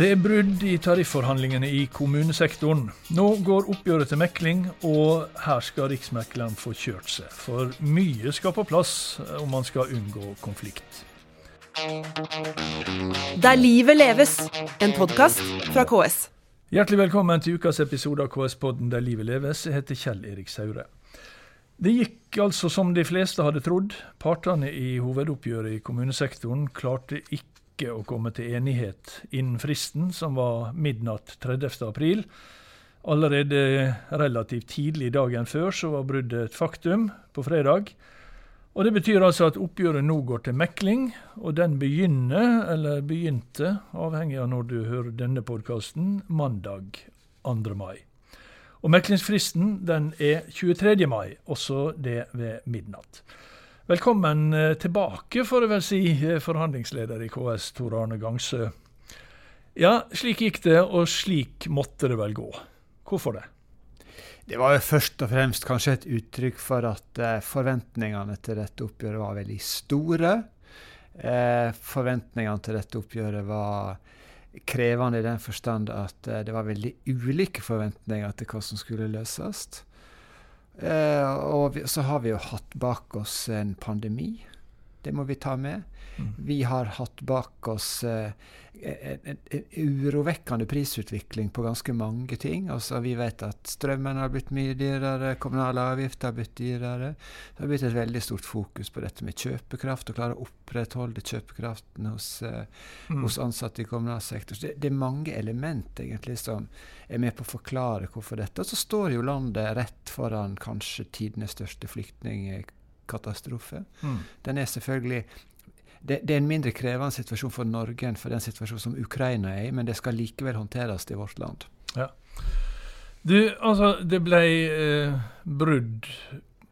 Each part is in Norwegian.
Det er brudd i tarifforhandlingene i kommunesektoren. Nå går oppgjøret til mekling, og her skal Riksmekleren få kjørt seg. For mye skal på plass om man skal unngå konflikt. Der livet leves, en podkast fra KS. Hjertelig velkommen til ukas episode av KS-podden Der livet leves. Jeg heter Kjell Erik Saure. Det gikk altså som de fleste hadde trodd. Partene i hovedoppgjøret i kommunesektoren klarte ikke å komme til enighet innen fristen, som var midnatt 30. april. Allerede relativt tidlig dagen før så var bruddet et faktum, på fredag. Og Det betyr altså at oppgjøret nå går til mekling, og den begynner, eller begynte, avhengig av når du hører denne podkasten, mandag 2. mai. Og Meklingsfristen den er 23. mai, også det ved midnatt. Velkommen eh, tilbake, får jeg vel si, eh, forhandlingsleder i KS, Tor Arne Gangsø. Ja, slik gikk det, og slik måtte det vel gå. Hvorfor det? Det var jo først og fremst kanskje et uttrykk for at eh, forventningene til dette oppgjøret var veldig store. Forventningene til dette oppgjøret var krevende i den forstand at det var veldig ulike forventninger til hva som skulle løses. Eh, og så har vi jo hatt bak oss en pandemi. Det må vi ta med. Mm. Vi har hatt bak oss eh, en, en, en, urovekkende prisutvikling på ganske mange ting. Altså, vi vet at strømmen har blitt mye dyrere, kommunale avgifter har blitt dyrere. Det har blitt et veldig stort fokus på dette med kjøpekraft, å klare å opprettholde kjøpekraften hos, eh, mm. hos ansatte i kommunal sektor. Det, det, er mange element egentlig som er med på å forklare hvorfor dette. Og så står jo landet rett foran kanskje tidenes største flyktningkatastrofe. Mm. Den er selvfølgelig det, det, er en mindre krevende situasjon for Norge enn for den situasjonen som Ukraina er i, men det skal likevel håndteres i vårt land. Ja. Du, altså, det ble eh, brudd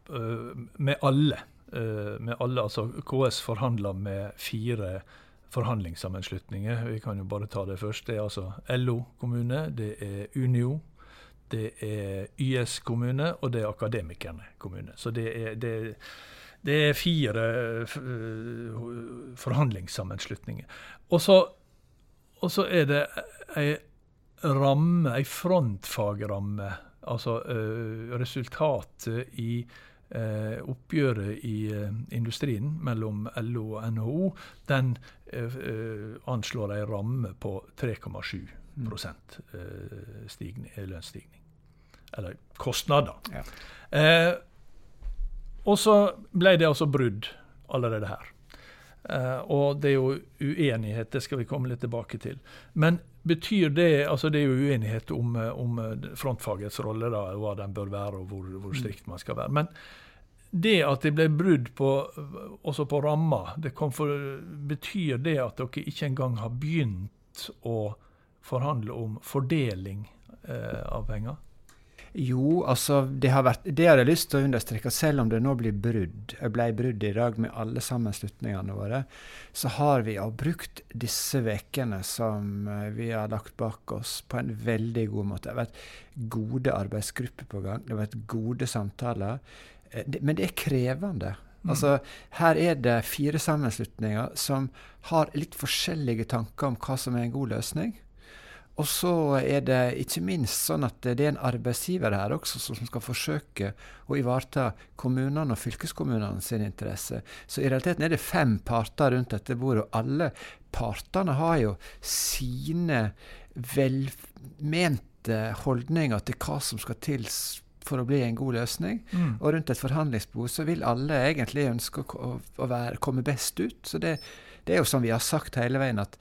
eh, med alle. Eh, med alle, altså KS forhandla med fire forhandlingssammenslutninger. Vi kan jo bare ta det først. Det er altså LO kommune, det er Unio, det er YS kommune, og det er Akademikerne kommune. Så det er, det er det er fire uh, forhandlingssammenslutninger. Og så, og så er det ei ramme, ei frontfagramme. Altså uh, resultatet i Eh, oppgjøret i industrien mellom LO og NHO, den anslår en ramme på 3,7 mm. stigning, lønnsstigning. Eller kostnader. Ja. Og så ble det altså brudd allerede her. Uh, og det er jo uenighet, det skal vi komme litt tilbake til. Men betyr det altså Det er jo uenighet om, om frontfagets rolle, da, hva den bør være, og hvor, hvor strikt man skal være. Men det at det ble brudd på, også på ramma, betyr det at dere ikke engang har begynt å forhandle om fordeling eh, av penger? Jo, altså det har vært, det har jeg lyst til å understreke. Selv om det nå blir brudd, ble brudd i dag med alle sammenslutningene våre, så har vi jo brukt disse ukene som eh, vi har lagt bak oss, på en veldig god måte. Det har vært gode arbeidsgrupper på gang. Det har vært gode samtaler. Eh, men det er krevende. Mm. Altså, her er det fire sammenslutninger som har litt forskjellige tanker om hva som er en god løsning. Og så er det ikke minst sånn at det er en arbeidsgiver her også som skal forsøke å ivareta kommunene og fylkeskommunene sin interesse. Så i realiteten er det fem parter rundt dette bordet, og alle partene har jo sine velmente holdninger til hva som skal til for å bli en god løsning. Mm. Og rundt et forhandlingsbord så vil alle egentlig ønske å, å være, komme best ut. Så det, det er jo som vi har sagt hele veien, at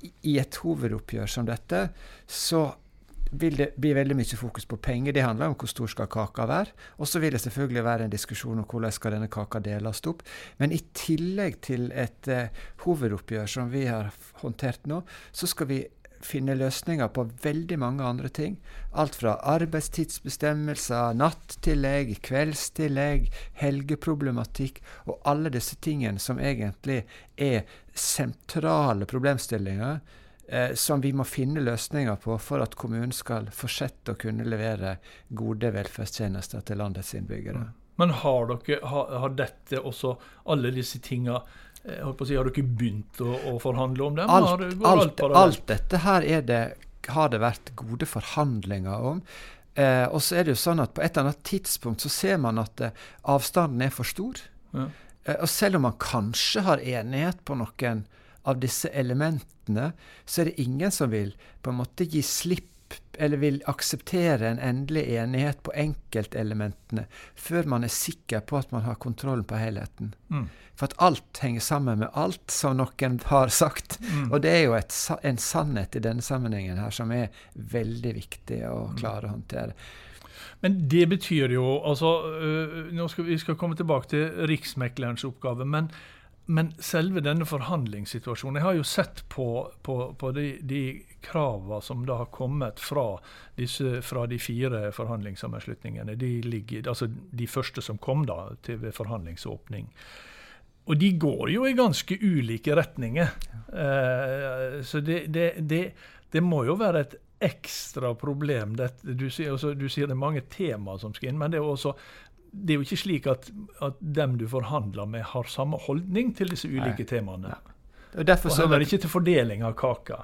i et hovedoppgjør som dette, så vil det bli veldig mye fokus på penger. Det handler om hvor stor skal kaka være. Og så vil det selvfølgelig være en diskusjon om hvordan skal denne kaka deles opp. Men i tillegg til et uh, hovedoppgjør som vi har håndtert nå, så skal vi finne løsninger på veldig mange andre ting. Alt fra arbeidstidsbestemmelser, nattillegg, kveldstillegg, helgeproblematikk og alle disse tingene som egentlig er sentrale problemstillinger eh, som vi må finne løsninger på for at kommunen skal fortsette å kunne levere gode velferdstjenester til landets innbyggere. Men har dere har, har dette også, alle disse tinga eh, si, Har dere begynt å, å forhandle om dem? Alt, det- går alt, alt dette her er det, har det vært gode forhandlinger om. Eh, og så er det jo sånn at på et eller annet tidspunkt så ser man at eh, avstanden er for stor. Ja. Eh, og selv om man kanskje har enighet på noen av disse elementene, så er det ingen som vil på en måte gi slipp eller vil akseptere en endelig enighet på enkeltelementene før man er sikker på at man har kontrollen på helheten. Mm. For at alt henger sammen med alt, som noen har sagt. Mm. Og det er jo et, en sannhet i denne sammenhengen her som er veldig viktig å klare å håndtere. Men det betyr jo altså, øh, nå skal Vi skal komme tilbake til Riksmeklerens oppgave. Men, men selve denne forhandlingssituasjonen Jeg har jo sett på, på, på de, de kravene som da har kommet fra, disse, fra de fire forhandlingssammenslutningene. De, ligger, altså de første som kom da til ved forhandlingsåpning. Og de går jo i ganske ulike retninger. Eh, så det, det, det, det må jo være et ekstra problem. Dette. Du, sier, også, du sier det er mange temaer som skal inn, men det er også det er jo ikke slik at, at dem du forhandler med, har samme holdning til disse ulike Nei. temaene. Og derfor Og heller ikke til fordeling av kaka.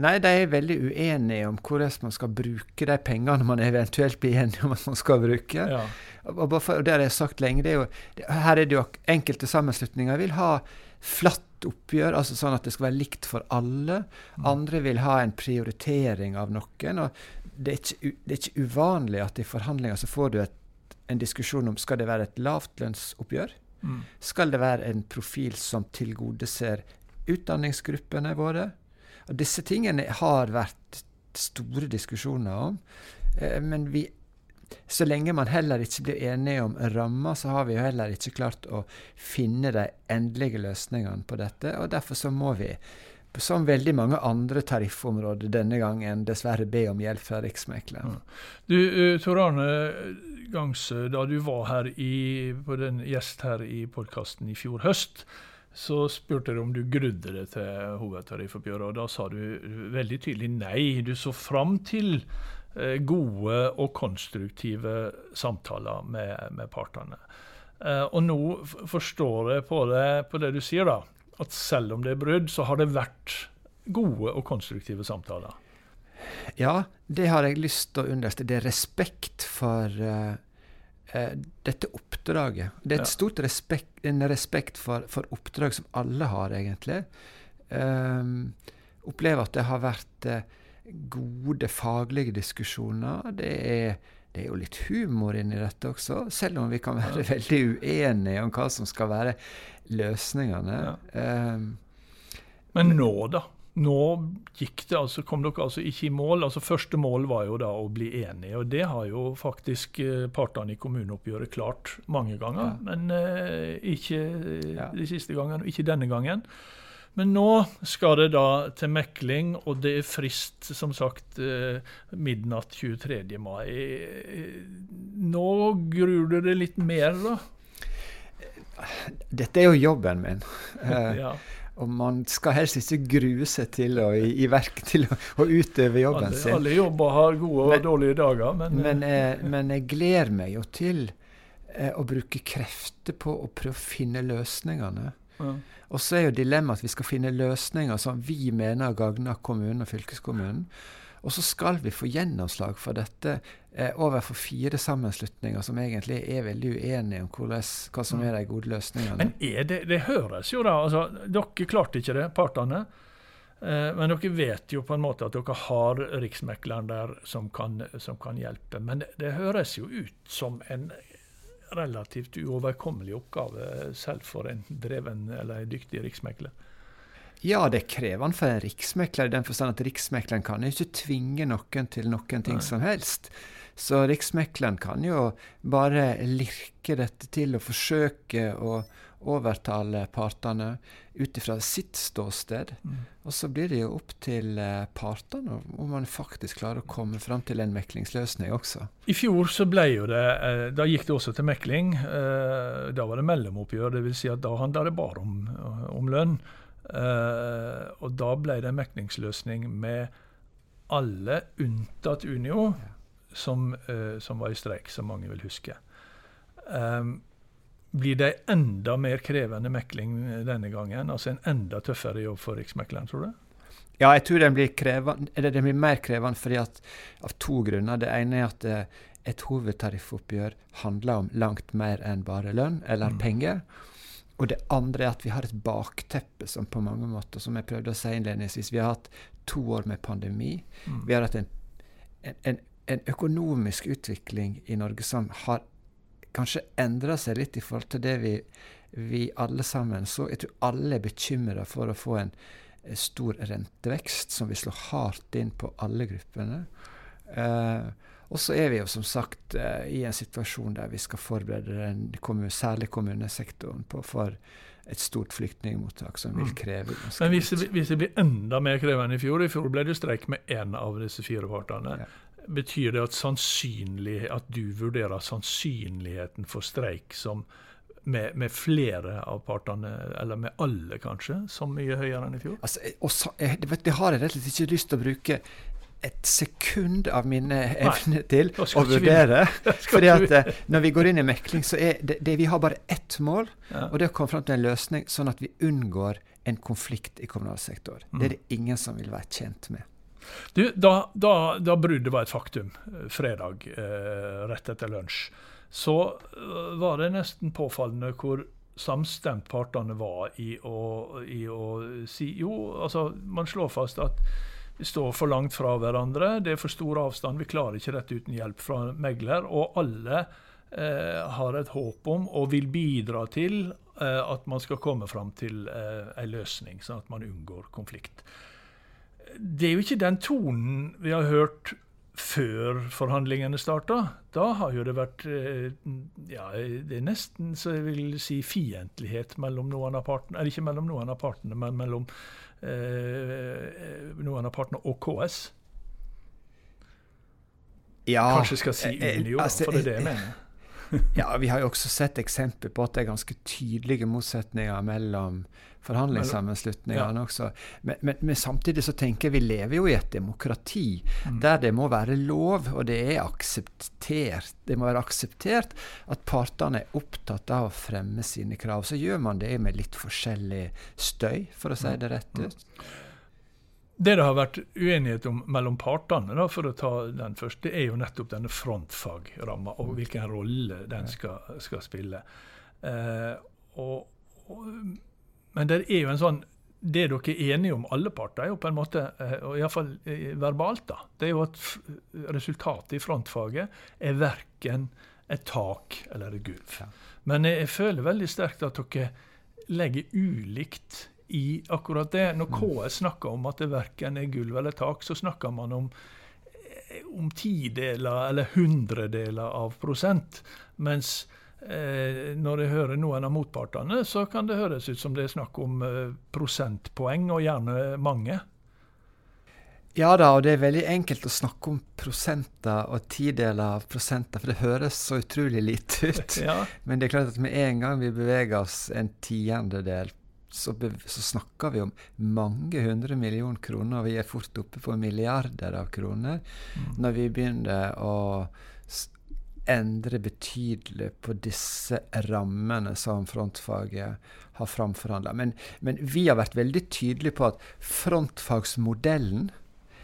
Nei, de er veldig uenige om hvordan man skal bruke de pengene man eventuelt blir enige om at man skal bruke. Ja. Og, og og det har jeg sagt lenge, det er jo, her er det jo enkelte sammenslutninger vil ha flatt oppgjør, altså sånn at det skal være likt for alle. Andre vil ha en prioritering av noen. og Det er ikke, det er ikke uvanlig at i forhandlinger så får du et, en diskusjon om skal det være et lavtlønnsoppgjør. Mm. Skal det være en profil som tilgodeser utdanningsgruppene våre? Og disse tingene har vært store diskusjoner om. Eh, men vi, så lenge man heller ikke blir enige om rammer, så har vi jo heller ikke klart å finne de endelige løsningene på dette. Og derfor så må vi, som veldig mange andre tariffområder denne gangen, dessverre be om hjelp fra Riksmekleren. Du, uh, Tor Arne Gangsø, da du var her i, på den gjest her i podkasten i fjor høst, så spurte jeg om du grudde deg til hovedtariffoppgjøret, og da sa du veldig tydelig nei. Du så fram til eh, gode og konstruktive samtaler med, med partene. Eh, og nå forstår jeg på det, på det du sier, da, at selv om det er brudd, så har det vært gode og konstruktive samtaler. Ja, det har jeg lyst til å understreke. Det er respekt for uh, uh, dette oppdraget. Det er et Ja. stort respekt, en respekt for, for oppdrag som alle har, egentlig. Um, opplever at det har vært eh, gode faglige diskusjoner. Det er, det er jo litt humor inni dette også, selv om vi kan være veldig uenige om hva som skal være løsningene. Um, Men nå, da? Nå gikk det altså, kom dere altså ikke i mål. altså Første mål var jo da å bli enige, og det har jo faktisk eh, partene i kommuneoppgjøret klart mange ganger. Ja. Men uh, ikke Ja. de siste gangene, og ikke denne gangen. Men nå skal det da til mekling, og det er frist, som sagt, eh, midnatt 23. mai. Eh, Nå gruer du deg litt mer, da? dette er jo jobben min. Eh, Ja. Og man skal helst ikke grue seg til å, i, verk til å, å utøve jobben Alle, sin. alle jobber har gode og dårlige dager, men, Men, eh, men jeg gleder meg jo til eh, å bruke krefter på å prøve å finne løsningene. ja. Og så er jo dilemmaet at vi skal finne løsninger som vi mener gagner kommunen og fylkeskommunen. Og så skal vi få gjennomslag for dette eh, overfor fire sammenslutninger som egentlig er veldig uenige om hvordan, hva som er de gode løsningene. Men det, det høres jo da altså, Dere klarte ikke det, partene. Eh, men dere vet jo på en måte at dere har Riksmekleren der som kan, som kan hjelpe. Men det, det høres jo ut som en relativt uoverkommelig oppgave, selv for en dreven eller en dyktig riksmekler. Ja, det er krevende for en riksmekler i den forstand at riksmekleren kan ikke tvinge noen til noen ting Nei. som helst. Så riksmekleren kan jo bare lirke dette til og forsøke å overtale partene ut ifra sitt ståsted. Mm. Og så blir det jo opp til eh, partene om man faktisk klarer å komme fram til en meklingsløsning også. I fjor så ble jo det eh, Da gikk det også til mekling. Eh, Da var det mellomoppgjør, dvs. Si at da handla det bare om, om lønn. Og da ble det en meklingsløsning med alle unntatt Unio, som, uh, som var i streik, som mange vil huske. Um, blir det enda mer krevende mekling denne gangen? Altså en enda tøffere jobb for Riksmekleren, tror du? Ja, jeg tror den blir, krevende, eller den blir mer krevende fordi at, av to grunner. Det ene er at eh, et hovedtariffoppgjør handler om langt mer enn bare lønn eller mm. penger. Og det andre er at vi har et bakteppe som på mange måter, som jeg prøvde å si innledningsvis, vi har hatt to år med pandemi. Mm. Vi har hatt en, en, en, økonomisk utvikling i Norge som har kanskje endra seg litt i forhold til det vi, vi alle sammen så. Jeg tror alle er bekymra for å få en stor rentevekst som vil slå hardt inn på alle gruppene. Eh, og så er vi jo som sagt eh, i en situasjon der vi skal forberede den kommune, særlig kommunesektoren på for et stort flyktningmottak som vil mm. kreve Men hvis det, hvis det, blir enda mer krevende i fjor I fjor ble det streik med én av disse fire partene. Ja. Betyr det at, at du vurderer sannsynligheten for streik som med, med, flere av partene, eller med alle kanskje, som mye høyere enn i fjor? Altså, også, jeg, vet, det har jeg rett og slett ikke lyst til å bruke et sekund av mine evner til å vurdere. fordi at. Eh, når vi går inn i mekling, så er det, det vi har bare ett mål, ja. og det er å komme fram til en løsning sånn at vi unngår en konflikt i kommunal sektor. Mm. Det er det ingen som vil være tjent med. Du, da, da, da bruddet var et faktum, eh, fredag eh, rett etter lunsj, så øh, var det nesten påfallende hvor samstemt partene var i å, i å si Jo, altså, man slår fast at vi står for langt fra hverandre, det er for stor avstand, vi klarer ikke dette uten hjelp fra megler. Og alle eh, har et håp om og vil bidra til eh, at man skal komme fram til eh, en løsning, sånn at man unngår konflikt. Det er jo ikke den tonen vi har hørt før forhandlingene starta. Da har jo det vært eh, ja, det er nesten så jeg vil si fiendtlighet mellom noen av partene. Eller ikke mellom noen av partene, men mellom eh, noen av partene og KS. Ja, Kanskje skal si eh, Unio, altså, for det er det jeg mener. Ja, Vi har jo også sett eksempler på at det er ganske tydelige motsetninger mellom forhandlingssammenslutningene ja. også. Men, men, men, samtidig så tenker jeg vi lever jo i et demokrati mm. der det må være lov, og det er akseptert. Det må være akseptert at partene er opptatt av å fremme sine krav. Så gjør man det med litt forskjellig støy, for å si det rett ut. Det det har vært uenighet om mellom partene, da, for å ta den først, det er jo nettopp denne frontfagramma og hvilken rolle den skal, skal spille. Eh, og, og men det er jo en sånn Det dere er enige om, alle parter, er jo på en måte, eh, og iallfall eh, verbalt, da, det er jo at resultatet i frontfaget er verken et tak eller et gulv. Men Men jeg, føler veldig sterkt at dere legger ulikt i akkurat det. Når mm. KS snakker om at det verken er gulv eller tak, så snakker man om eh, om tideler eller hundredeler av prosent. Mens Eh, når jeg hører noen av motpartene, så kan det høres ut som det er snakk om eh, prosentpoeng, og gjerne mange. Ja da, og det er veldig enkelt å snakke om prosenter og tideler av prosenter, for det høres så utrolig lite ut. ja. Men det er klart at med en gang vi beveger oss en tiendedel, så, så, snakker vi om mange hundre millioner kroner, vi er fort oppe på milliarder av kroner mm. når vi begynner å endre betydelig på disse rammene som frontfaget har framforhandla. Men, men, vi har vært veldig tydelige på at frontfagsmodellen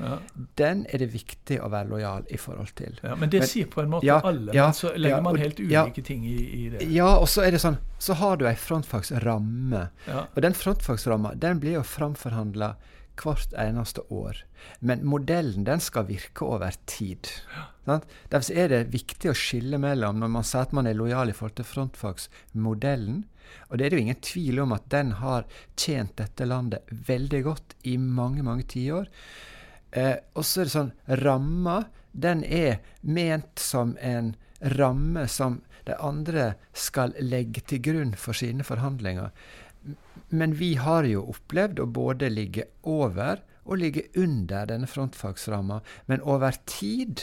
ja. Den er det viktig å være lojal i forhold til. Ja, men det men, sier på en måte ja, alle, men så legger man helt ulike ting i, i, det. Ja, og så er det sånn, så har du ei frontfagsramme. Og den frontfagsramma den blir jo framforhandla hvert eneste år. Men modellen den skal virke over tid. Sant? Derfor er det viktig å skille mellom når man sier at man er lojal i forhold til frontfagsmodellen. Og det er det jo ingen tvil om at den har tjent dette landet veldig godt i mange, mange tiår. Eh, og så er det sånn Ramma, den er ment som en ramme som de andre skal legge til grunn for sine forhandlinger. Men vi har jo opplevd å både ligge over og ligge under denne frontfagsramma. Men over tid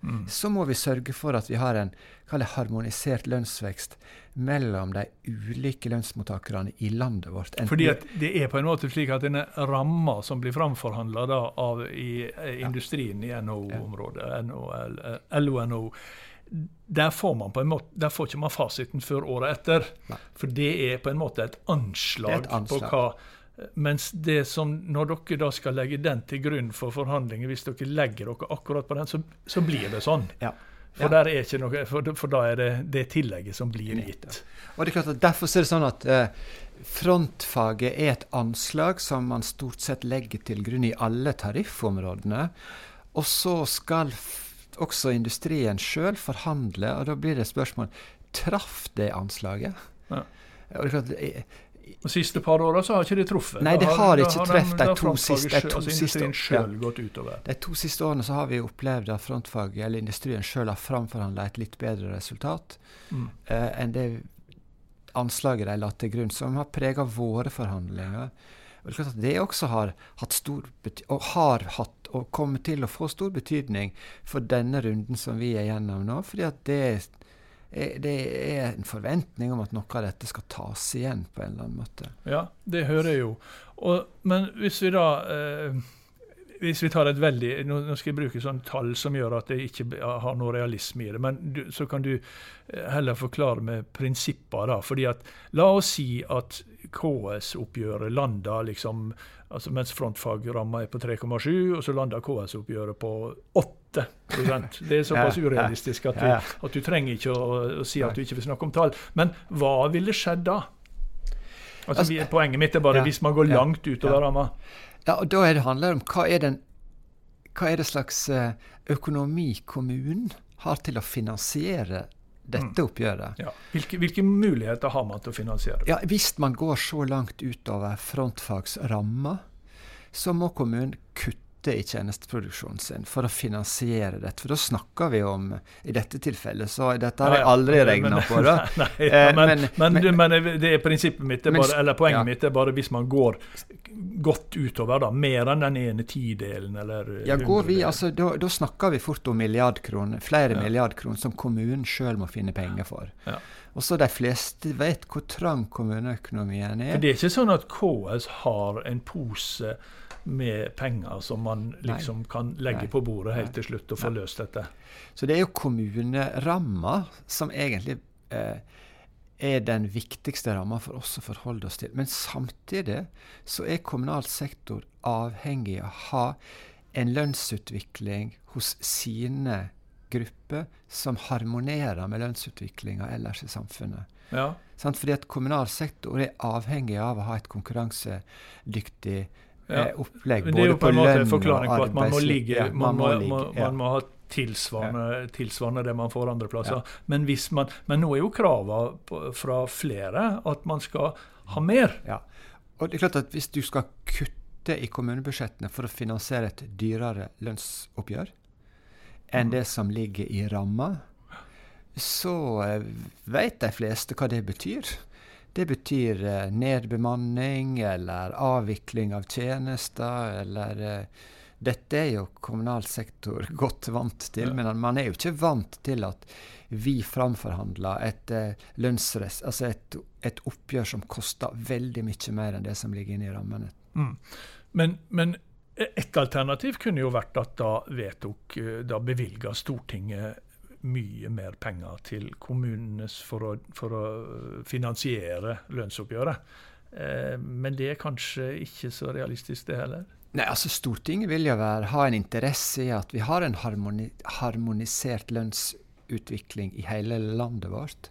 mm. så må vi sørge for at vi har en harmonisert lønnsvekst mellom de ulike lønnsmottakerne i landet vårt. Fordi det er på en måte slik at denne ramma som blir framforhandla i, i industrien i NHO-området, LO, NHO, der får man på en måte, der får ikke man fasiten før året etter. Nei. For det er på en måte et anslag, et anslag. på hva Mens det som, når dere da skal legge den til grunn for forhandlinger, hvis dere legger dere akkurat på den, så, så blir det sånn. Ja. For, Ja. noe, for, for da er det det tillegget som blir gitt. Og det er klart at Derfor er det sånn at eh, frontfaget er et anslag som man stort sett legger til grunn i alle tariffområdene. Og så skal også industrien sjøl forhandle, og da blir det spørsmål traff det anslaget. Ja. Og det er klart, eh, De siste par åra så har ikke det truffet. Nei, det har ikke truffet de to siste- de to altså siste- ja. De to siste årene så har vi opplevd at frontfaget, eller industrien sjøl, har framforhandla et litt bedre resultat Mm. eh, enn det anslaget de la til grunn, som har prega våre forhandlinger. Og Det det også har hatt stor og har hatt og kommer til å få stor betydning for denne runden som vi er gjennom nå. fordi at det er, det er en forventning om at noe av dette skal tas igjen på en eller annen måte. Ja, det hører jeg jo. Og, men hvis vi da eh, Hvis vi tar et veldig Nå, skal jeg bruke sånn tall som gjør at jeg ikke har noe realisme i det, men du, så kan du eh, heller forklare med prinsipper, da. fordi at La oss si at KS-oppgjøret lander liksom altså Mens frontfagramma er på 3,7, og så lander KS-oppgjøret på 8 Det er såpass urealistisk at du, at du trenger ikke å, å si at du ikke vil snakke om tall. Men hva ville skjedd da? Altså, Altså, vi, poenget mitt er bare hvis man går langt utover ja. ramma. Ja, og da det handler det om hva er, den, hva er det slags eh, økonomi kommunen har til å finansiere dette oppgjøret. Ja. Hvilke, hvilke muligheter har man til å finansiere? Ja, Hvis man går så langt utover frontfagsramma, så må kommunen kutte i tjenesteproduksjonen sin for å finansiere dette. For da snakker vi om I dette tilfellet så Dette har jeg aldri regna på. da. Nei, ja, Eh, men, men- men, men- det er prinsippet mitt, er bare, eller poenget ja. mitt er bare hvis man går godt utover, da, mer enn den ene tidelen eller Ja, går vi, altså, da, da snakker vi fort om milliardkroner, flere Ja. milliardkroner som kommunen sjøl må finne penger for. Ja. Og så de fleste vet hvor trang kommuneøkonomien er. For det er ikke sånn at KS har en pose med penger som man liksom kan legge Nei. på bordet helt Nei. til slutt og få løst dette. Så det er jo kommuneramma som egentlig eh, er den viktigste ramma for oss å forholde oss til. Men samtidig så er kommunal sektor avhengig av å ha en lønnsutvikling hos sine grupper som harmonerer med lønnsutviklinga ellers i samfunnet. Ja. Fordi at kommunal sektor er avhengig av å ha et konkurransedyktig Ja. eh, opplegg. Er jo både på en måte lønn en og forklaring på at man må ligge Ja, man, må, må, man må ha tilsvarende, tilsvarende det man får andre plasser. Ja. Men, man, men nå er jo kravene fra flere at man skal ha mer. Ja. Og det er klart at Hvis du skal kutte i kommunebudsjettene for å finansiere et dyrere lønnsoppgjør enn Mm. det som ligger i ramma, så eh, vet de fleste hva det betyr. Det betyr eh, nedbemanning eller avvikling av tjenester eller eh, Dette er jo kommunal sektor godt vant til, Ja. men man er jo ikke vant til at vi framforhandler et eh, lønnsrest, altså et, et oppgjør som koster veldig mye mer enn det som ligger inne i rammene. Mm. Men, men et alternativ kunne jo vært at da vedtok eh, Da bevilga Stortinget mye mer penger til kommunene for å, for å finansiere lønnsoppgjøret. Eh, men det er kanskje ikke så realistisk, det heller? Nei, altså Stortinget vil jo være, ha en interesse i at vi har en harmoni, harmonisert lønnsutvikling i hele landet vårt.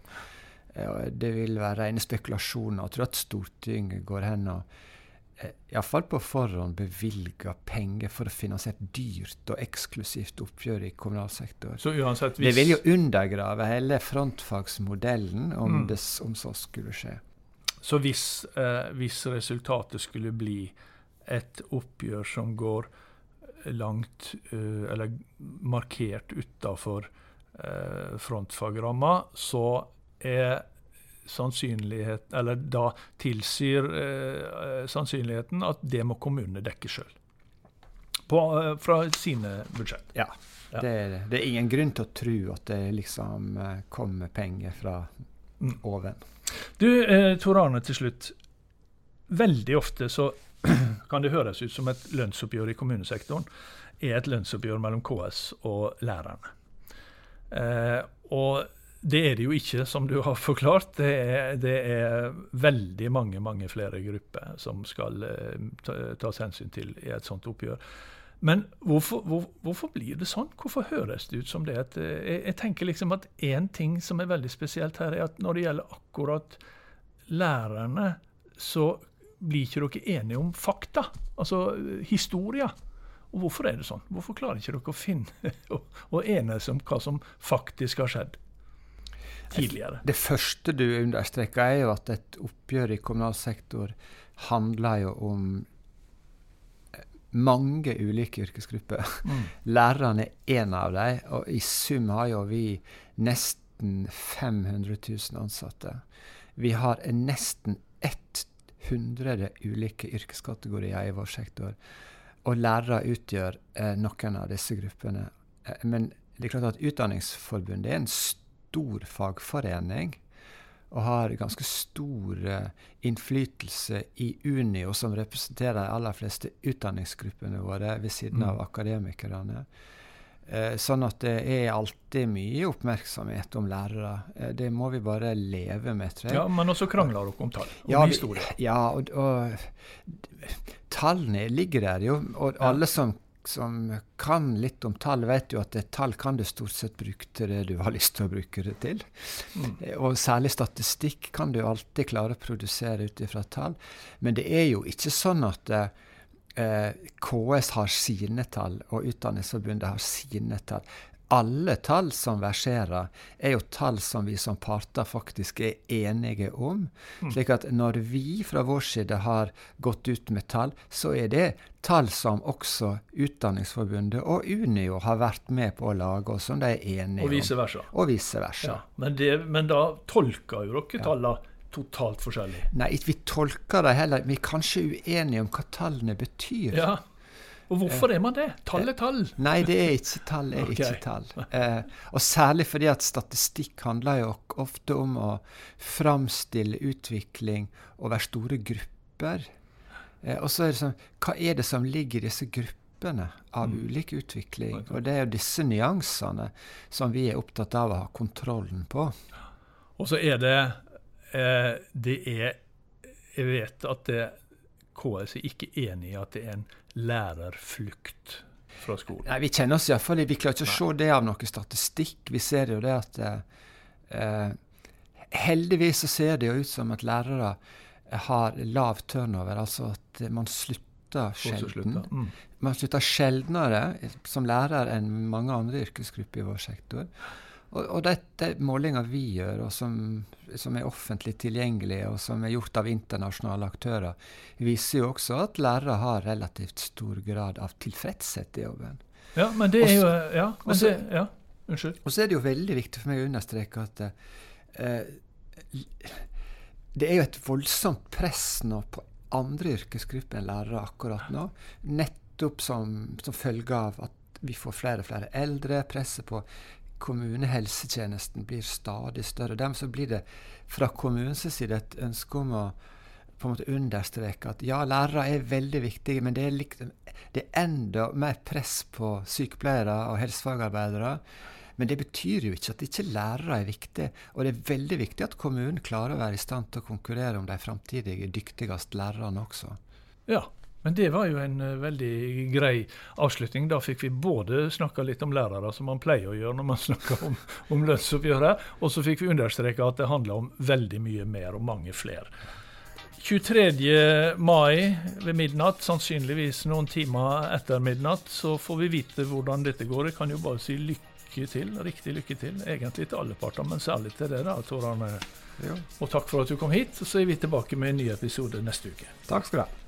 Eh, Det vil være rene spekulasjoner. Jeg tror at Stortinget går hen og eh, iallfall på forhånd bevilga penger for å finansiere et dyrt og eksklusivt oppgjør i kommunal sektor. Så uansett Det vil jo undergrave hele frontfagsmodellen om, Mm. det, om så skulle skje. Så hvis, eh, hvis resultatet skulle bli et oppgjør som går langt, eh, eller markert utafor eh, frontfagramma, så er sannsynlighet Eller da tilsier eh, sannsynligheten at det må kommunene dekke sjøl. Fra sine budsjett. Ja. Ja. Det, det er ingen grunn til å tro at det liksom eh, kommer penger fra Mm. oven. Du, eh, Tor Arne, til slutt. Veldig ofte så kan det høres ut som et lønnsoppgjør i kommunesektoren er et lønnsoppgjør mellom KS og lærerne. Eh, og det er det jo ikke, som du har forklart. Det er, det er veldig mange mange flere grupper som skal eh, tas hensyn til i et sånt oppgjør. Men hvorfor, hvor, hvorfor, blir det sånn? Hvorfor høres det ut som det? At, eh, jeg, jeg, tenker liksom at én ting som er veldig spesielt her, er at når det gjelder akkurat lærerne, så blir ikke dere enige om fakta, altså historia. Og hvorfor er det sånn? Hvorfor klarer ikke dere å finne og enes om hva som faktisk har skjedd? Tidligere. Det første du understreker, er jo at et oppgjør i kommunal sektor handler jo om eh, mange ulike yrkesgrupper. Mm. Lærerne er én av dem, og i sum har jo vi nesten 500 000 ansatte. Vi har nesten 100 ulike yrkeskategorier i vår sektor. Og lærere utgjør eh, noen av disse gruppene. Eh, men det er klart at Utdanningsforbundet er en stor stor fagforening og har ganske stor uh, innflytelse i Unio, som representerer de aller fleste utdanningsgruppene våre ved siden mm. av akademikerne. Uh, sånn at det er alltid mye oppmerksomhet om lærere. Uh, det må vi bare leve med, tror jeg. Ja, Men også krangler dere om tall, om ja, historie. Ja, og, og tallene ligger der jo. Og ja. alle som som kan litt om tall, vet jo at tall kan du stort sett bruke til det du har lyst til å bruke det til. Mm. Og særlig statistikk kan du alltid klare å produsere ut ifra tall. Men det er jo ikke sånn at eh, KS har sine tall, og Utdanningsforbundet har sine tall alle tall som verserer, er jo tall som vi som parter faktisk er enige om. Mm. slik at når vi fra vår side har gått ut med tall, så er det tall som også Utdanningsforbundet og Unio har vært med på å lage, og som de er enige om. Og vice versa. Og vice versa. Ja, men, det, men, da tolker jo dere tallene ja. totalt forskjellig? Nei, vi tolker det heller. Vi er kanskje uenige om hva tallene betyr. Ja. Og hvorfor er man det? Tall er tall. Nei, det er ikke tall. er okay. ikke tall. Eh, og særlig fordi at statistikk handler jo ofte om å framstille utvikling over store grupper. Eh, og så er det sånn Hva er det som ligger i disse gruppene av mm. ulik utvikling? Og det er jo disse nyansene som vi er opptatt av å ha kontrollen på. Og så er det eh, Det er Jeg vet at det KS er ikke enig i at det er en lærerflukt fra skolen? Nei, Vi kjenner oss iallfall Vi klarer ikke å se det av noe statistikk. Vi ser jo det at eh, Heldigvis så ser det jo ut som at lærere har lav turnover, altså at man slutter sjelden. Mm. Man slutter sjeldnere som lærer enn mange andre yrkesgrupper i vår sektor. Og, og dette målinger vi gjør, og som, som, er offentlig tilgjengelige, og som er gjort av internasjonale aktører, viser jo også at lærere har relativt stor grad av tilfredshet i jobben. Ja, men det er jo Ja, det, ja unnskyld. Og så er det jo veldig viktig for meg å understreke at eh, det er jo et voldsomt press nå på andre yrkesgrupper enn lærere akkurat nå. Nettopp som, som følge av at vi får flere og flere eldre. Presset på kommunehelsetjenesten blir stadig større. Dermed så blir det fra kommunens side et ønske om å på en måte understreke at ja, lærere er veldig viktige, men det er, liksom, det er enda mer press på sykepleiere og helsefagarbeidere. Men det betyr jo ikke at ikke lærere er viktige. Og det er veldig viktig at kommunen klarer å være i stand til å konkurrere om de framtidige dyktigste lærerne også. Ja, men det var jo en uh, veldig grei avslutning. Da fikk vi både snakka litt om lærere, som man pleier å gjøre når man snakker om, om lønnsoppgjøret, og så fikk vi understreka at det handla om veldig mye mer og mange flere. 23. mai ved midnatt, sannsynligvis noen timer etter midnatt, så får vi vite hvordan dette går. Jeg kan jo bare si lykke til, riktig lykke til, egentlig til alle parter, men særlig til dere, Tor Arne. Ja. Og takk for at du kom hit. Så er vi tilbake med en ny episode neste uke. Takk skal du ha.